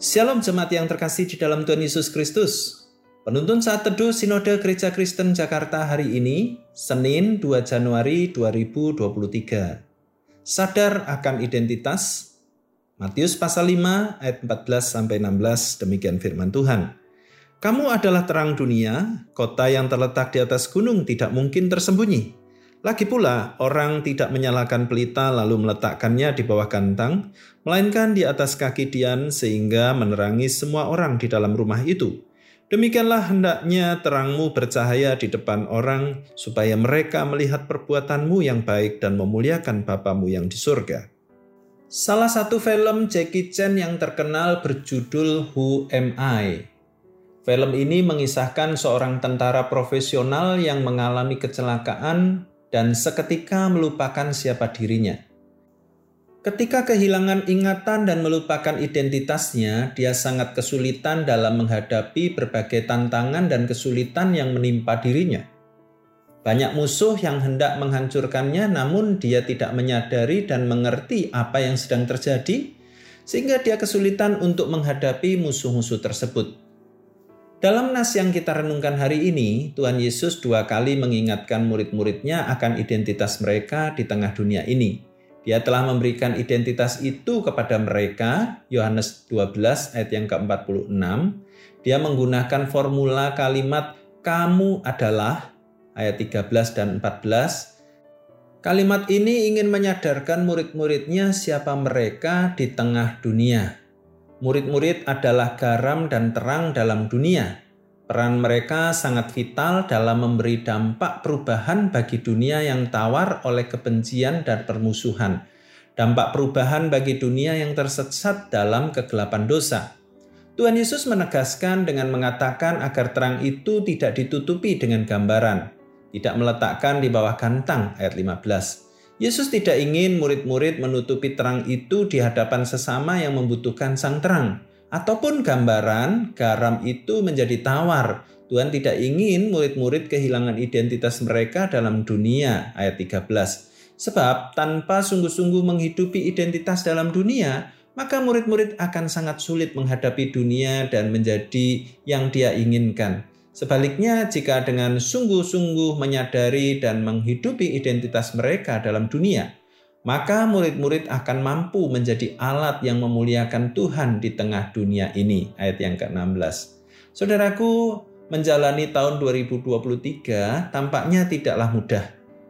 Shalom jemaat yang terkasih di dalam Tuhan Yesus Kristus. Penuntun saat teduh Sinode Gereja Kristen Jakarta hari ini, Senin 2 Januari 2023. Sadar akan identitas. Matius pasal 5 ayat 14 sampai 16 demikian firman Tuhan. Kamu adalah terang dunia, kota yang terletak di atas gunung tidak mungkin tersembunyi. Lagi pula, orang tidak menyalakan pelita lalu meletakkannya di bawah kantang, melainkan di atas kaki Dian sehingga menerangi semua orang di dalam rumah itu. Demikianlah hendaknya terangmu bercahaya di depan orang, supaya mereka melihat perbuatanmu yang baik dan memuliakan Bapamu yang di surga. Salah satu film Jackie Chan yang terkenal berjudul Who Am I? Film ini mengisahkan seorang tentara profesional yang mengalami kecelakaan dan seketika melupakan siapa dirinya. Ketika kehilangan ingatan dan melupakan identitasnya, dia sangat kesulitan dalam menghadapi berbagai tantangan dan kesulitan yang menimpa dirinya. Banyak musuh yang hendak menghancurkannya, namun dia tidak menyadari dan mengerti apa yang sedang terjadi, sehingga dia kesulitan untuk menghadapi musuh-musuh tersebut. Dalam nas yang kita renungkan hari ini, Tuhan Yesus dua kali mengingatkan murid-muridnya akan identitas mereka di tengah dunia ini. Dia telah memberikan identitas itu kepada mereka, Yohanes 12 ayat yang ke-46. Dia menggunakan formula kalimat kamu adalah ayat 13 dan 14. Kalimat ini ingin menyadarkan murid-muridnya siapa mereka di tengah dunia. Murid-murid adalah garam dan terang dalam dunia. Peran mereka sangat vital dalam memberi dampak perubahan bagi dunia yang tawar oleh kebencian dan permusuhan. Dampak perubahan bagi dunia yang tersesat dalam kegelapan dosa. Tuhan Yesus menegaskan dengan mengatakan agar terang itu tidak ditutupi dengan gambaran, tidak meletakkan di bawah kantang ayat 15 Yesus tidak ingin murid-murid menutupi terang itu di hadapan sesama yang membutuhkan sang terang. Ataupun gambaran garam itu menjadi tawar. Tuhan tidak ingin murid-murid kehilangan identitas mereka dalam dunia. Ayat 13. Sebab tanpa sungguh-sungguh menghidupi identitas dalam dunia, maka murid-murid akan sangat sulit menghadapi dunia dan menjadi yang dia inginkan. Sebaliknya, jika dengan sungguh-sungguh menyadari dan menghidupi identitas mereka dalam dunia, maka murid-murid akan mampu menjadi alat yang memuliakan Tuhan di tengah dunia ini. Ayat yang ke-16. Saudaraku, menjalani tahun 2023 tampaknya tidaklah mudah.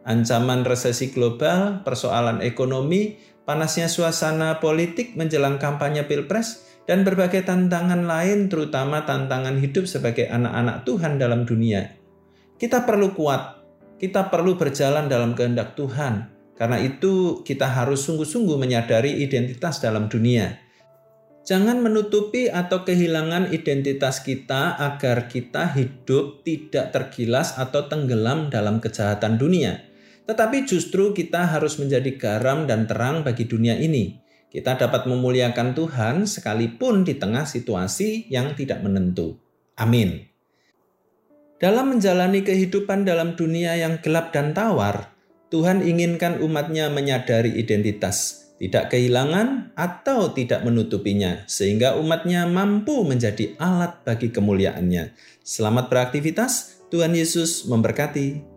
Ancaman resesi global, persoalan ekonomi, panasnya suasana politik menjelang kampanye Pilpres, dan berbagai tantangan lain terutama tantangan hidup sebagai anak-anak Tuhan dalam dunia. Kita perlu kuat, kita perlu berjalan dalam kehendak Tuhan. Karena itu kita harus sungguh-sungguh menyadari identitas dalam dunia. Jangan menutupi atau kehilangan identitas kita agar kita hidup tidak tergilas atau tenggelam dalam kejahatan dunia. Tetapi justru kita harus menjadi garam dan terang bagi dunia ini kita dapat memuliakan Tuhan sekalipun di tengah situasi yang tidak menentu. Amin. Dalam menjalani kehidupan dalam dunia yang gelap dan tawar, Tuhan inginkan umatnya menyadari identitas, tidak kehilangan atau tidak menutupinya, sehingga umatnya mampu menjadi alat bagi kemuliaannya. Selamat beraktivitas, Tuhan Yesus memberkati.